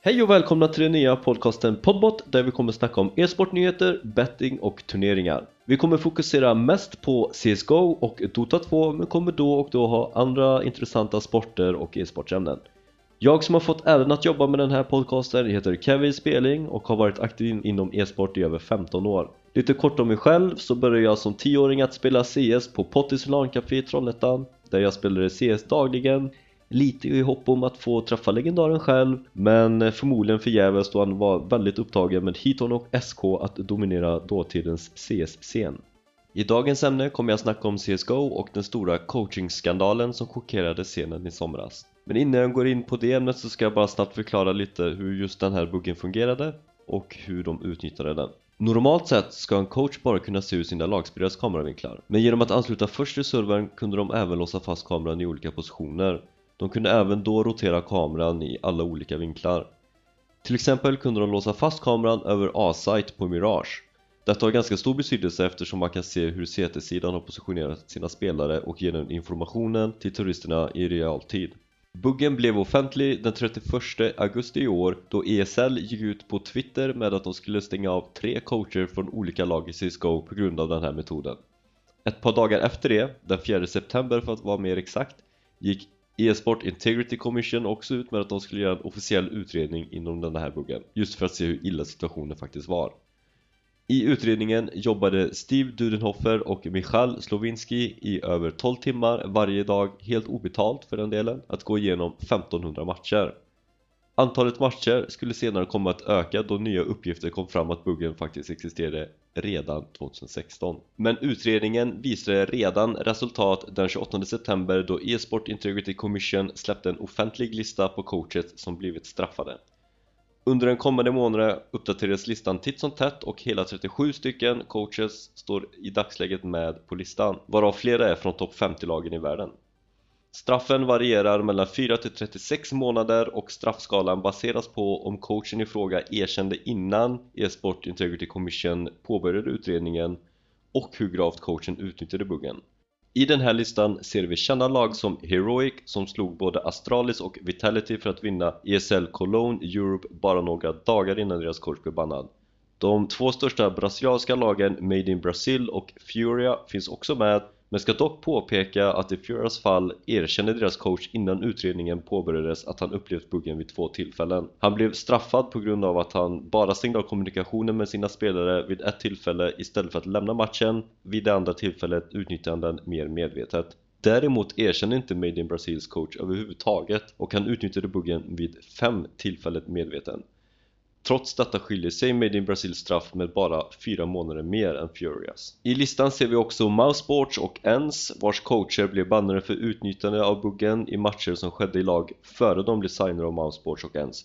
Hej och välkomna till den nya podcasten Podbot där vi kommer snacka om e-sportnyheter, betting och turneringar. Vi kommer fokusera mest på CSGO och Dota 2 men kommer då och då ha andra intressanta sporter och e-sportsämnen. Jag som har fått äran att jobba med den här podcasten heter Kevin Speling och har varit aktiv inom e-sport i över 15 år. Lite kort om mig själv så började jag som 10-åring att spela CS på Pottis LAN-café i Trollhättan där jag spelade CS dagligen Lite i hopp om att få träffa legendaren själv men förmodligen förgäves då han var väldigt upptagen med Hiton och SK att dominera dåtidens CS-scen. I dagens ämne kommer jag snacka om CSGO och den stora coachingskandalen som chockerade scenen i somras. Men innan jag går in på det ämnet så ska jag bara snabbt förklara lite hur just den här buggen fungerade och hur de utnyttjade den. Normalt sett ska en coach bara kunna se ur sina lagspelares kameravinklar men genom att ansluta först till servern kunde de även låsa fast kameran i olika positioner de kunde även då rotera kameran i alla olika vinklar. Till exempel kunde de låsa fast kameran över A-site på Mirage. Detta har ganska stor betydelse eftersom man kan se hur CT-sidan har positionerat sina spelare och ge den informationen till turisterna i realtid. Buggen blev offentlig den 31 augusti i år då ESL gick ut på Twitter med att de skulle stänga av tre coacher från olika lag i CSGO på grund av den här metoden. Ett par dagar efter det, den 4 september för att vara mer exakt, gick E-sport Integrity Commission också ut med att de skulle göra en officiell utredning inom den här buggen just för att se hur illa situationen faktiskt var. I utredningen jobbade Steve Dudenhofer och Michal Slovinski i över 12 timmar varje dag helt obetalt för den delen att gå igenom 1500 matcher. Antalet matcher skulle senare komma att öka då nya uppgifter kom fram att buggen faktiskt existerade redan 2016. Men utredningen visade redan resultat den 28 september då e-sport Integrity Commission släppte en offentlig lista på coaches som blivit straffade. Under den kommande månaden uppdaterades listan titt som tätt och hela 37 stycken coaches står i dagsläget med på listan varav flera är från topp 50-lagen i världen. Straffen varierar mellan 4 till 36 månader och straffskalan baseras på om coachen i fråga erkände innan e-sport Integrity Commission påbörjade utredningen och hur gravt coachen utnyttjade buggen. I den här listan ser vi kända lag som Heroic som slog både Astralis och Vitality för att vinna ESL Cologne Europe bara några dagar innan deras coach blev bannad. De två största brasilianska lagen Made in Brazil och Furia finns också med men ska dock påpeka att i Furias fall erkände deras coach innan utredningen påbörjades att han upplevt buggen vid två tillfällen. Han blev straffad på grund av att han bara stängde av kommunikationen med sina spelare vid ett tillfälle istället för att lämna matchen. Vid det andra tillfället utnyttjade han den mer medvetet. Däremot erkände inte Made in Brazils coach överhuvudtaget och han utnyttjade buggen vid fem tillfällen medveten. Trots detta skiljer sig Made in Brazil straff med bara fyra månader mer än Furious. I listan ser vi också Mousesports och ENS vars coacher blev bannade för utnyttjande av buggen i matcher som skedde i lag före de blev signade av Mousesports och ENS.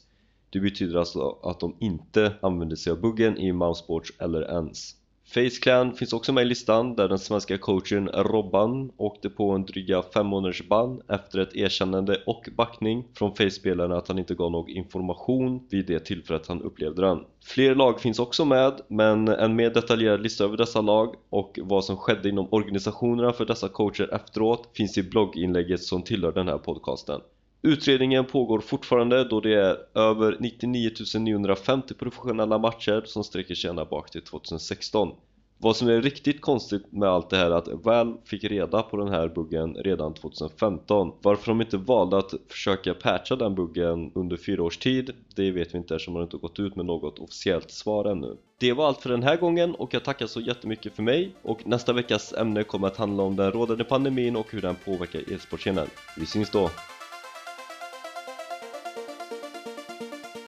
Det betyder alltså att de inte använde sig av buggen i Mousesports eller ENS. FaceClan finns också med i listan där den svenska coachen Robban åkte på en dryga 5 månaders ban efter ett erkännande och backning från Face-spelarna att han inte gav någon information vid det tillfället han upplevde den. Fler lag finns också med men en mer detaljerad lista över dessa lag och vad som skedde inom organisationerna för dessa coacher efteråt finns i blogginlägget som tillhör den här podcasten. Utredningen pågår fortfarande då det är över 99 950 professionella matcher som sträcker sig ända bak till 2016 vad som är riktigt konstigt med allt det här är att Valve fick reda på den här buggen redan 2015 Varför de inte valde att försöka patcha den buggen under fyra års tid Det vet vi inte eftersom man inte gått ut med något officiellt svar ännu. Det var allt för den här gången och jag tackar så jättemycket för mig och nästa veckas ämne kommer att handla om den rådande pandemin och hur den påverkar e-sportscenen Vi syns då!